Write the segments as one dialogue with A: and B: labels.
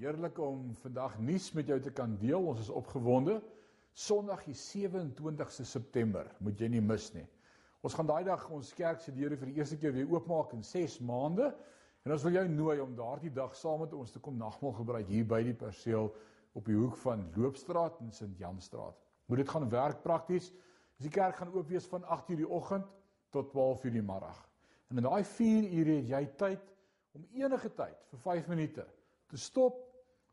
A: Heerlik om vandag nuus met jou te kan deel. Ons is opgewonde. Sondag die 27ste September, moet jy nie mis nie. Ons gaan daai dag ons kerk se deure vir die eerste keer weer oopmaak in 6 maande. En ons wil jou nooi om daardie dag saam met ons te kom nagmaal gebruik hier by die perseel op die hoek van Loopstraat en Sint Janstraat. Moet dit gaan werk prakties. Dus die kerk gaan oop wees van 8:00 die oggend tot 12:00 die middag. En in daai 4 ure het jy tyd om enige tyd vir 5 minute te stop.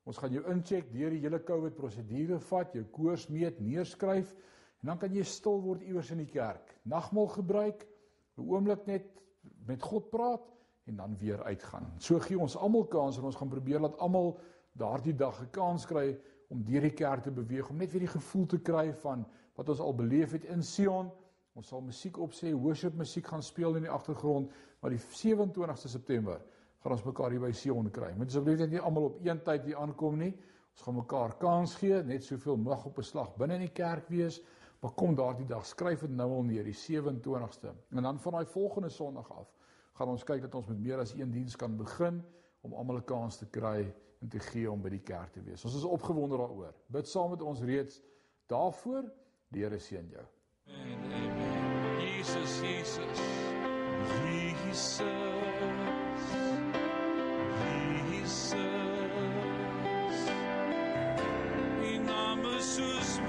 A: Ons gaan jou incheck deur die hele COVID prosedure vat, jou koers meet, neerskryf en dan kan jy stil word iewers in die kerk. Nagmaal gebruik, 'n oomblik net met God praat en dan weer uitgaan. So gee ons almal kans en ons gaan probeer dat almal daardie dag 'n kans kry om deur die kerk te beweeg, om net weer die gevoel te kry van wat ons al beleef het in Sion. Ons sal musiek opsê, worship musiek gaan speel in die agtergrond, maar die 27ste September gaan ons mekaar hier by Sion kry. Moet asseblief net nie almal op een tyd hier aankom nie. Ons gaan mekaar kans gee, net soveel mag op 'n slag binne in die kerk wees. Maar kom daardie dag, skryf dit nou al neer, die 27ste. En dan van daai volgende Sondag af gaan ons kyk dat ons met meer as een diens kan begin om almal 'n kans te kry en te gee om by die kerk te wees. Ons is opgewonde daaroor. Bid saam met ons reeds daarvoor. Die Here seën jou.
B: Amen. Amen. Jesus, Jesus. Jesus. Jesus, em nome sus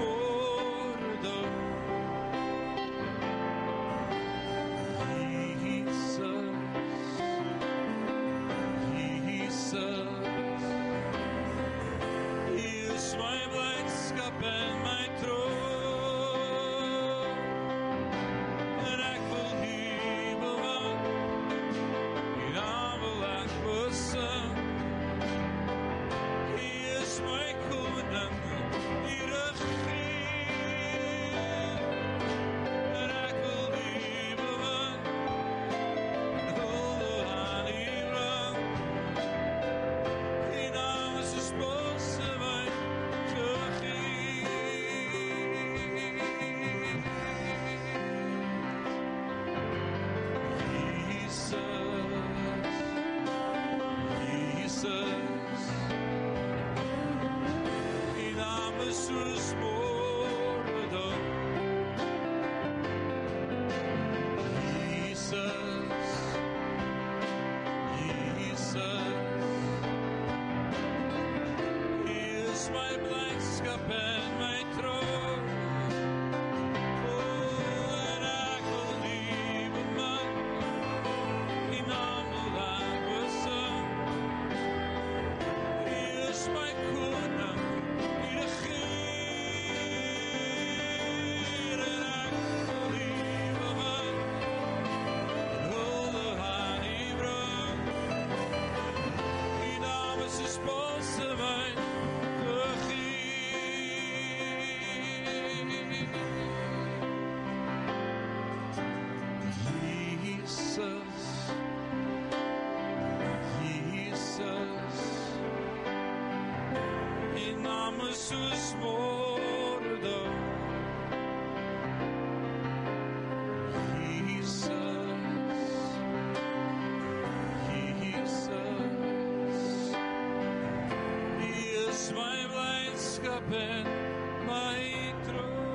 B: my troon.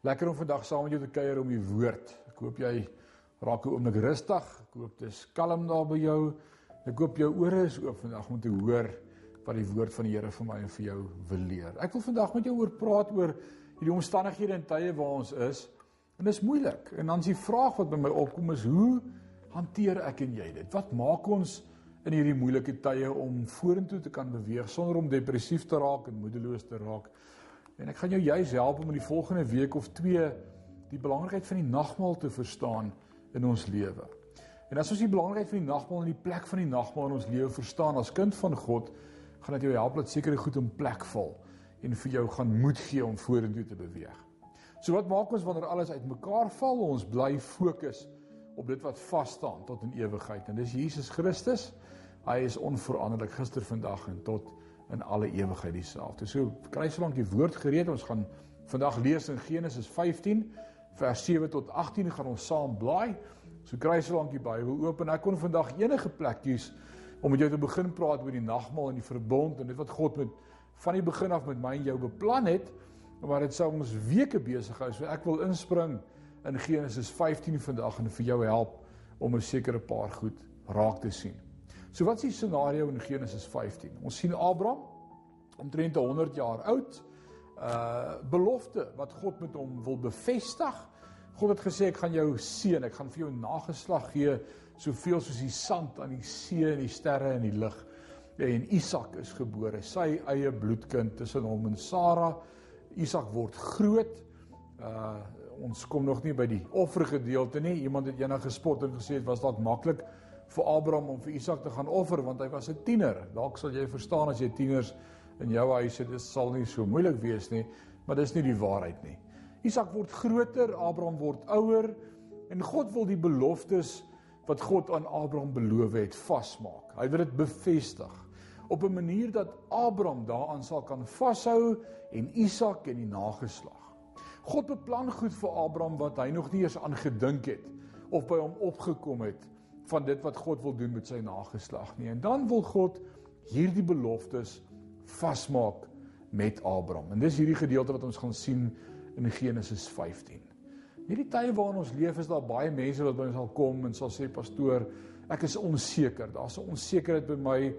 A: Lekker om vandag saam met jou te kuier om die woord. Ek hoop jy raak 'n oomblik rustig. Ek hoop dit is kalm daar by jou. Ek hoop jou ore is oop vandag om te hoor wat die woord van die Here vir my en vir jou wil leer. Ek wil vandag met jou oor praat oor hierdie omstandighede en tye waar ons is. En dit is moeilik. En dan is die vraag wat by my opkom is hoe hanteer ek en jy dit? Wat maak ons in hierdie moeilike tye om vorentoe te kan beweeg sonder om depressief te raak en moedeloos te raak? En ek gaan jou juis help om in die volgende week of 2 die belangrikheid van die nagmaal te verstaan in ons lewe. En as ons die belangrikheid van die nagmaal en die plek van die nagmaal in ons lewe verstaan as kind van God, gaan dit jou help dat sekere goed in plek val en vir jou gaan moed gee om vorentoe te beweeg. So wat maak ons wanneer alles uitmekaar val? Ons bly fokus op dit wat vas staan tot in ewigheid. En dis Jesus Christus. Hy is onveranderlik gister, vandag en tot in alle ewigheid dieselfde. So kry solank die woord gereed. Ons gaan vandag lees in Genesis 15 vers 7 tot 18 gaan ons saam blaai So kry so lank die Bybel oop en ek kon vandag enige plek kies om met jou te begin praat oor die nagmaal en die verbond en dit wat God met van die begin af met my en jou beplan het, maar dit sou ons weke besig hou. So ek wil inspring in Genesis 15 vandag en vir jou help om 'n sekere paar goed raak te sien. So wat is die scenario in Genesis 15? Ons sien Abraham omtrent 100 jaar oud. Uh belofte wat God met hom wil bevestig. God het gesê ek gaan jou seën, ek gaan vir jou nageslag gee soveel soos die sand aan die see en die sterre in die lug. En Isak is gebore, sy eie bloedkind tussen hom en Sara. Isak word groot. Uh ons kom nog nie by die offergedeelte nie. Iemand het eendag gespot en gesê dit was dalk maklik vir Abraham om vir Isak te gaan offer want hy was 'n tiener. Dalk sal jy verstaan as jy tieners in jou huis het, dit sal nie so moeilik wees nie, maar dis nie die waarheid nie. Isak word groter, Abraham word ouer en God wil die beloftes wat God aan Abraham beloof het vasmaak. Hy wil dit bevestig op 'n manier dat Abraham daaraan sal kan vashou en Isak en die nageslag. God beplan goed vir Abraham wat hy nog nie eens aan gedink het of by hom opgekom het van dit wat God wil doen met sy nageslag nie. En dan wil God hierdie beloftes vasmaak met Abraham. En dis hierdie gedeelte wat ons gaan sien in Genesis 15. Hierdie tye waarin ons leef is daar baie mense wat by ons sal kom en sal sê pastoor, ek is onseker. Daar's 'n onsekerheid by my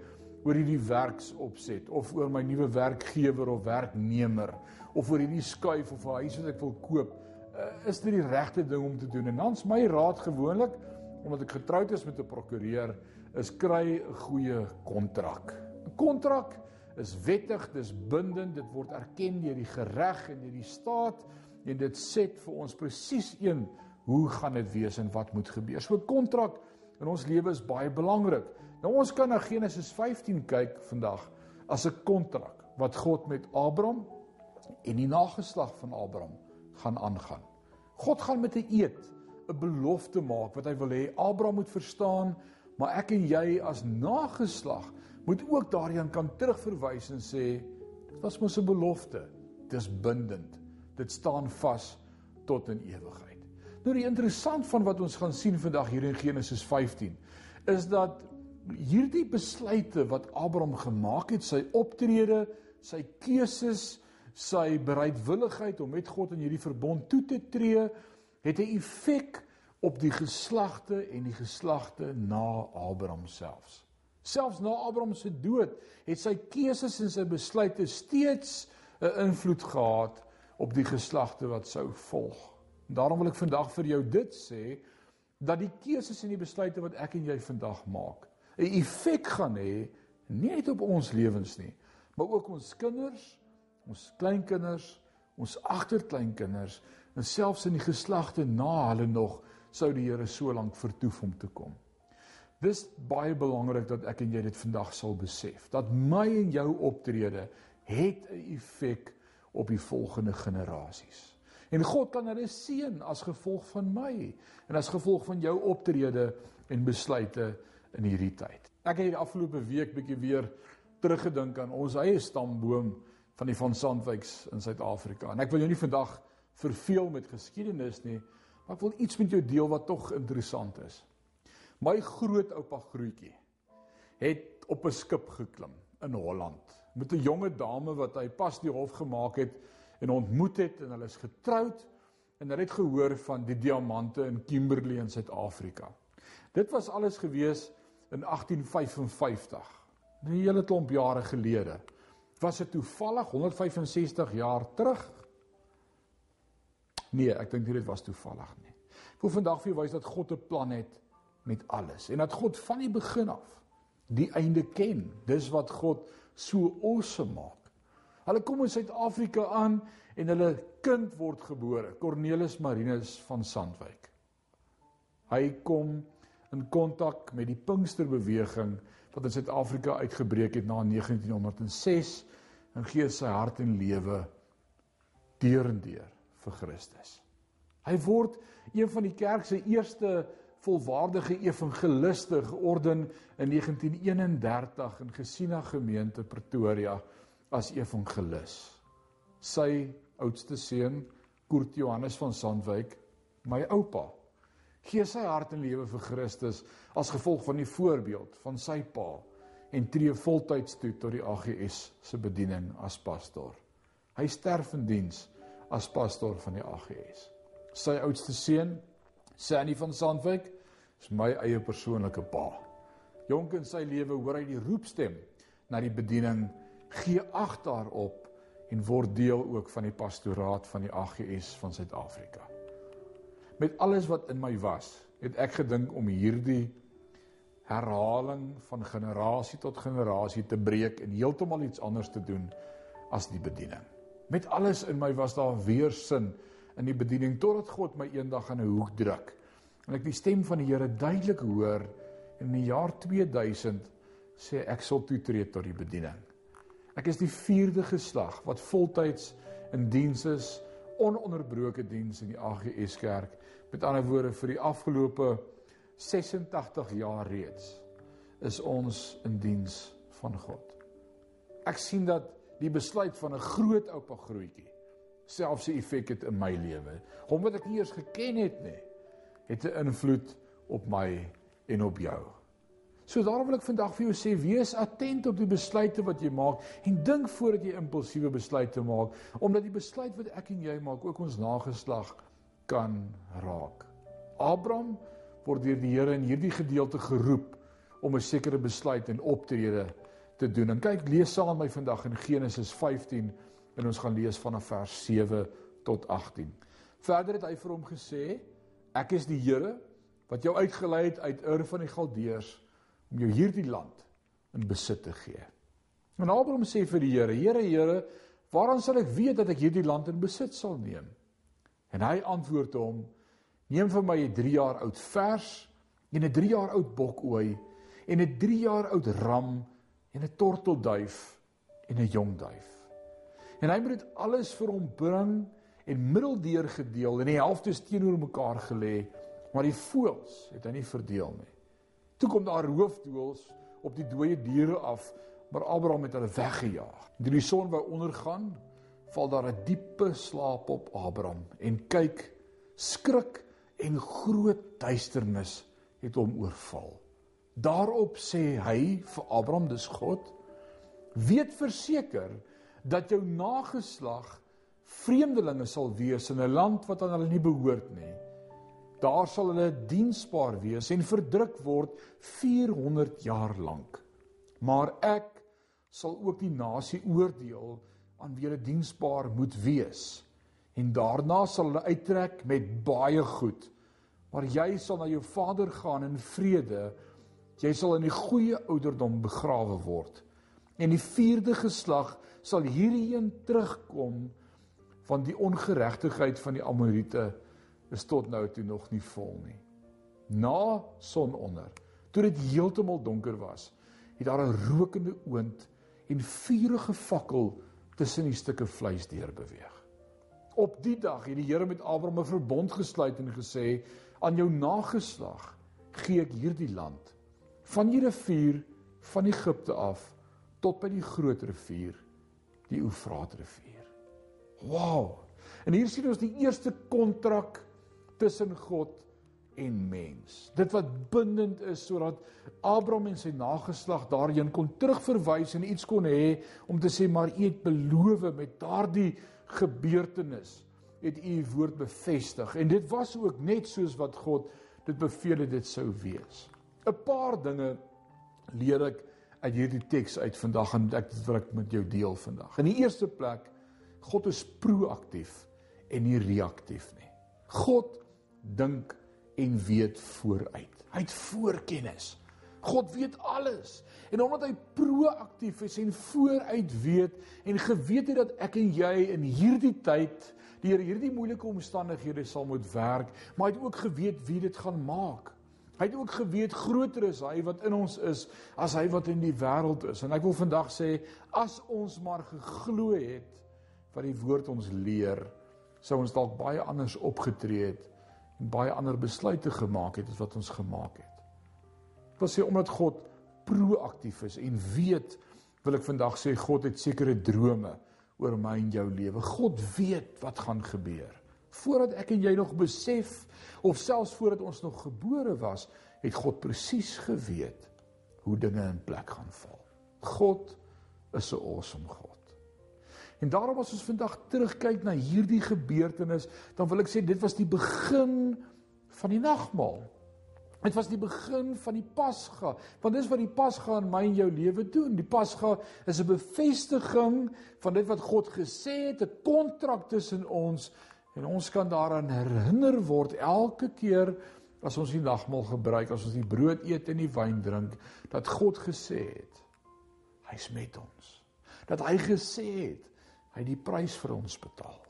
A: oor hierdie werksopset of oor my nuwe werkgewer of werknemer of oor hierdie skuif of 'n huis wat ek wil koop. Uh, is dit die regte ding om te doen? En dan's my raad gewoonlik omdat ek getroud is met 'n prokureur is kry 'n goeie kontrak. 'n Kontrak is wettig, dis bindend, dit word erken deur die gereg en deur die staat en dit sê vir ons presies een hoe gaan dit wees en wat moet gebeur. So 'n kontrak in ons lewe is baie belangrik. Nou ons kan na Genesis 15 kyk vandag as 'n kontrak wat God met Abraham en die nageslag van Abraham gaan aangaan. God gaan met 'n eed 'n belofte maak wat hy wil hê Abraham moet verstaan, maar ek en jy as nageslag moet ook daarin kan terugverwys en sê dit was mos 'n belofte. Dis bindend. Dit staan vas tot in ewigheid. Nou die interessant van wat ons gaan sien vandag hier in Genesis 15 is dat hierdie besluite wat Abraham gemaak het, sy optrede, sy keuses, sy bereidwilligheid om met God in hierdie verbond toe te tree, het 'n effek op die geslagte en die geslagte na Abraham selfs. Selfs na Abraham se dood het sy keuses en sy besluite steeds 'n invloed gehad op die geslagte wat sou volg. Daarom wil ek vandag vir jou dit sê dat die keuses en die besluite wat ek en jy vandag maak 'n effek gaan hê nie net op ons lewens nie, maar ook ons kinders, ons kleinkinders, ons agterkleinkinders en selfs in die geslagte na hulle nog sou die Here so lank vertoef om te kom. Dis baie belangrik dat ek en jy dit vandag sal besef dat my en jou optrede het 'n effek op die volgende generasies. En God kan hulle seën as gevolg van my en as gevolg van jou optrede en besluite in hierdie tyd. Ek het die afgelope week bietjie weer teruggedink aan ons eie stamboom van die van Sandwyks in Suid-Afrika. En ek wil jou nie vandag verveel met geskiedenis nie, maar ek wil iets met jou deel wat tog interessant is. My grootoupa Grootjie het op 'n skip geklim in Holland met 'n jonge dame wat hy pas die hof gemaak het en ontmoet het en hulle is getroud en hulle het gehoor van die diamante in Kimberley in Suid-Afrika. Dit was alles gewees in 1855. 'n Hele klomp jare gelede. Was dit toevallig 165 jaar terug? Nee, ek dink nie dit was toevallig nie. Ek wil vandag vir jou wys dat God 'n plan het met alles en dat God van die begin af die einde ken. Dis wat God so awesome maak. Hulle kom in Suid-Afrika aan en hulle kind word gebore, Cornelis Marinus van Sandwyk. Hy kom in kontak met die Pinksterbeweging wat in Suid-Afrika uitgebreek het na 1906 en gee sy hart en lewe deurendeur vir Christus. Hy word een van die kerk se eerste volwaardige evangeliste georden in 1931 in Gesina gemeente Pretoria as evangelis. Sy oudste seun, Koert Johannes van Sandwyk, my oupa, Gee sy hart en lewe vir Christus as gevolg van die voorbeeld van sy pa en tree voltyds toe tot die AGS se bediening as pastoor. Hy sterf in diens as pastoor van die AGS. Sy oudste seun, Sandy van Sandwyk, is my eie persoonlike pa. Jonk in sy lewe hoor hy die roepstem na die bediening, gee ag daarop en word deel ook van die pastoraat van die AGS van Suid-Afrika. Met alles wat in my was, het ek gedink om hierdie herhaling van generasie tot generasie te breek en heeltemal iets anders te doen as die bediening. Met alles in my was daar weer sin in die bediening totdat God my eendag in 'n hoek druk en ek die stem van die Here duidelik hoor en in die jaar 2000 sê ek sal toetree tot die bediening. Ek is die vierde geslag wat voltyds in diens is, ononderbroke diens in die AGS kerk. Met ander woorde vir die afgelope 86 jaar reeds is ons in diens van God. Ek sien dat die besluit van 'n groot oupa grootjie selfs 'n effek het in my lewe. Hom wat ek nie eers geken het nie, het 'n invloed op my en op jou. So daarom wil ek vandag vir jou sê wees attent op die besluite wat jy maak en dink voordat jy impulsiewe besluite maak omdat die besluit wat ek en jy maak ook ons nageslag kan raak. Abraham word deur die Here in hierdie gedeelte geroep om 'n sekere besluit en optrede te doen. En kyk, lees saam met my vandag in Genesis 15 en ons gaan lees vanaf vers 7 tot 18. Verder het hy vir hom gesê: Ek is die Here wat jou uitgelei het uit Ur van die Galdeërs om jou hierdie land in besit te gee. En Abraham sê vir die Here: Here, Here, waaraan sal ek weet dat ek hierdie land in besit sal neem? En hy antwoord hom: Neem vir my 'n 3 jaar oud vers en 'n 3 jaar oud bokooi en 'n 3 jaar oud ram en 'n tortelduif en 'n jong duif. En hy moet dit alles vir hom bring en middeldeur gedeel en die helfte is teenoor mekaar gelê, maar die voëls het hy nie verdeel nie. Toe kom daar roofdoels op die dooie diere af, maar Abraham het hulle weggejaag. Toe die son wou ondergaan, val daar 'n diepe slaap op Abraham en kyk skrik en groot duisternis het hom oorval. Daarop sê hy vir Abraham, dis God, weet verseker dat jou nageslag vreemdelinge sal wees in 'n land wat aan hulle nie behoort nie. Daar sal hulle diensbaar wees en verdruk word 400 jaar lank. Maar ek sal ook die nasie oordeel aan wie hulle diensbaar moet wees en daarna sal hulle uittrek met baie goed. Maar jy sal na jou vader gaan in vrede. Jy sal in die goeie ouderdom begrawe word. En die vierde geslag sal hierheen terugkom van die ongeregtigheid van die Amorite is tot nou toe nog nie vol nie. Na sononder, toe dit heeltemal donker was, het daar 'n rokende oond en vuurige fakkel tussen die stukke vleis deur beweeg. Op die dag het die Here met Abraham 'n verbond gesluit en gesê: "Aan jou nageslag gee ek hierdie land, van die rivier van Egipte af tot by die groot rivier, die Eufraat rivier." Wow! En hier sien ons die eerste kontrak tussen God en mens. Dit wat bindend is sodat Abraham en sy nageslag daarheen kon terugverwys en iets kon hê om te sê maar u het beloof met daardie gebeurtenis het u woord bevestig en dit was ook net soos wat God dit beveel het dit sou wees. 'n Paar dinge leer ek uit hierdie teks uit vandag en ek dit wil ek met jou deel vandag. In die eerste plek God is proaktief en nie reaktief nie. God dink en weet vooruit. Hy het voorkennis. God weet alles. En omdat hy proaktief is en vooruit weet en geweet het dat ek en jy in hierdie tyd deur hierdie moeilike omstandighede sal moet werk, maar hy het ook geweet wie dit gaan maak. Hy het ook geweet groter is hy wat in ons is as hy wat in die wêreld is. En ek wil vandag sê as ons maar geglo het wat die woord ons leer, sou ons dalk baie anders opgetree het en baie ander besluite gemaak het as wat ons gemaak het. Ek wil sê omdat God proaktief is en weet, wil ek vandag sê God het sekere drome oor my en jou lewe. God weet wat gaan gebeur Voordat ek en jy nog besef of selfs voordat ons nog gebore was, het God presies geweet hoe dinge in plek gaan val. God is 'n awesome God. En daarom as ons vandag terugkyk na hierdie gebeurtenis, dan wil ek sê dit was die begin van die nagmaal. Dit was die begin van die Pasga. Want dis wat die Pasga in my en jou lewe doen. Die Pasga is 'n bevestiging van dit wat God gesê het, 'n kontrak tussen ons en ons kan daaraan herinner word elke keer as ons die nagmaal gebruik, as ons die brood eet en die wyn drink, dat God gesê het hy's met ons. Dat hy gesê het hy het die prys vir ons betaal.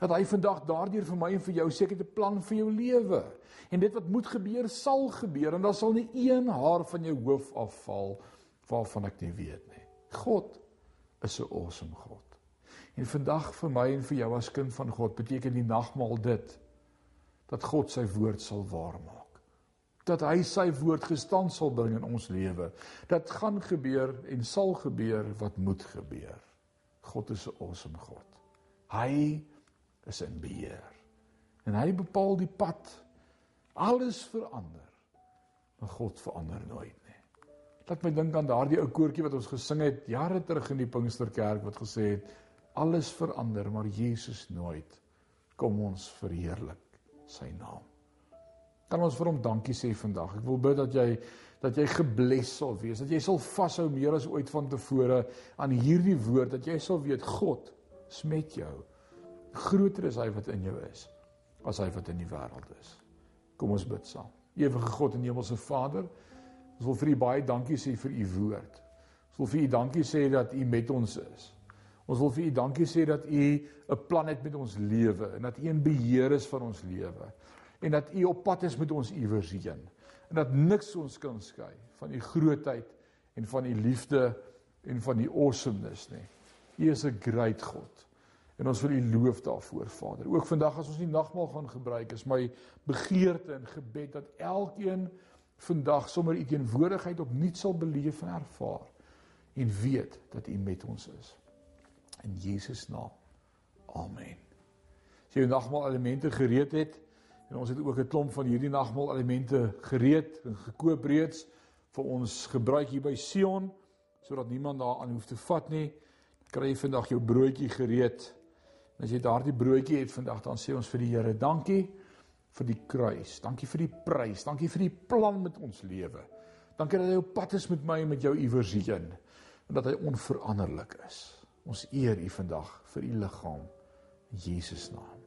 A: Dat hy vandag daardeur vir my en vir jou seker 'n plan vir jou lewe. En dit wat moet gebeur sal gebeur en daar sal nie een haar van jou hoof afval waarvan ek nie weet nie. God is 'n awesome God. En vandag vir my en vir jou as kind van God beteken die nagmaal dit dat God sy woord sal waarmaak. Dat hy sy woord gestand sal bring in ons lewe. Dat gaan gebeur en sal gebeur wat moet gebeur. God is 'n awesome God. Hy is in beheer. En hy bepaal die pad. Alles verander. Maar God verander nooit nie. Laat my dink aan daardie ou koortjie wat ons gesing het jare terug in die Pinksterkerk wat gesê het alles verander, maar Jesus nooit. Kom ons verheerlik sy naam. Kan ons vir hom dankie sê vandag. Ek wil bid dat jy dat jy gebless sal wees, dat jy sal vashou meer as ooit van tevore aan hierdie woord dat jy sal weet God is met jou. Groter is hy wat in jou is as hy wat in die wêreld is. Kom ons bid saam. Ewige God en Hemelse Vader, ons wil vir U baie dankie sê vir U woord. Ons wil vir U dankie sê dat U met ons is. Ons wil vir U dankie sê dat U 'n plan het met ons lewe en dat U in beheer is van ons lewe en dat U op pad is met ons iewers heen en dat niks ons kan skei van U grootheid en van U liefde en van U awesomeness nie. U is 'n great God. En ons wil U loof daarvoor, Vader. Ook vandag as ons die nagmaal gaan gebruik, is my begeerte en gebed dat elkeen vandag sommer U teenwoordigheid opnuut sal beleef en ervaar en weet dat U met ons is. In Jesus naam. Amen. As jy die nagmaal elemente gereed het en ons het ook 'n klomp van hierdie nagmaal elemente gereed en gekoop reeds vir ons gebruik hier by Sion sodat niemand daaraan hoef te vat nie. Kry vandag jou broodjie gereed? En as jy daardie broodjie het vandag, dan sê ons vir die Here, dankie vir die kruis. Dankie vir die prys. Dankie vir die plan met ons lewe. Dankie dat hy op pad is met my en met jou iewers heen en dat hy onveranderlik is. Ons eer U vandag vir U liggaam in Jesus naam.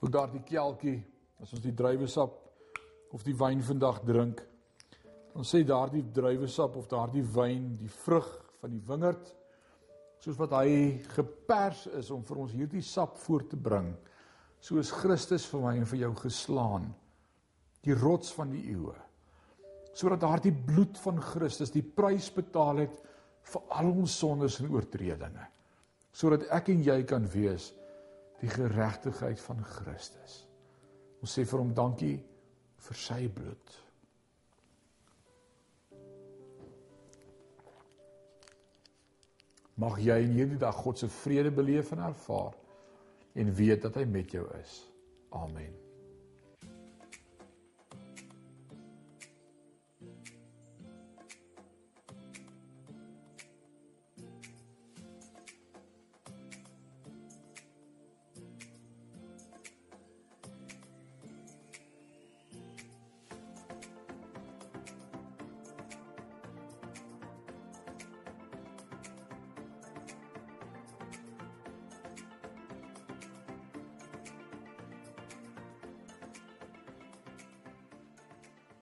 A: Ook daardie kelkie, as ons die druiwesap of die wyn vandag drink, dan sê daardie druiwesap of daardie wyn die vrug van die wingerd soos wat hy gepers is om vir ons hierdie sap voor te bring, soos Christus vir my en vir jou geslaan, die rots van die eeue. Sodat daardie bloed van Christus die prys betaal het vir al ons sondes en oortredinge. Sodat ek en jy kan wees die geregtigheid van Christus. Ons sê vir hom dankie vir sy bloed. Mag jy in hierdie dag God se vrede beleef en ervaar en weet dat hy met jou is. Amen.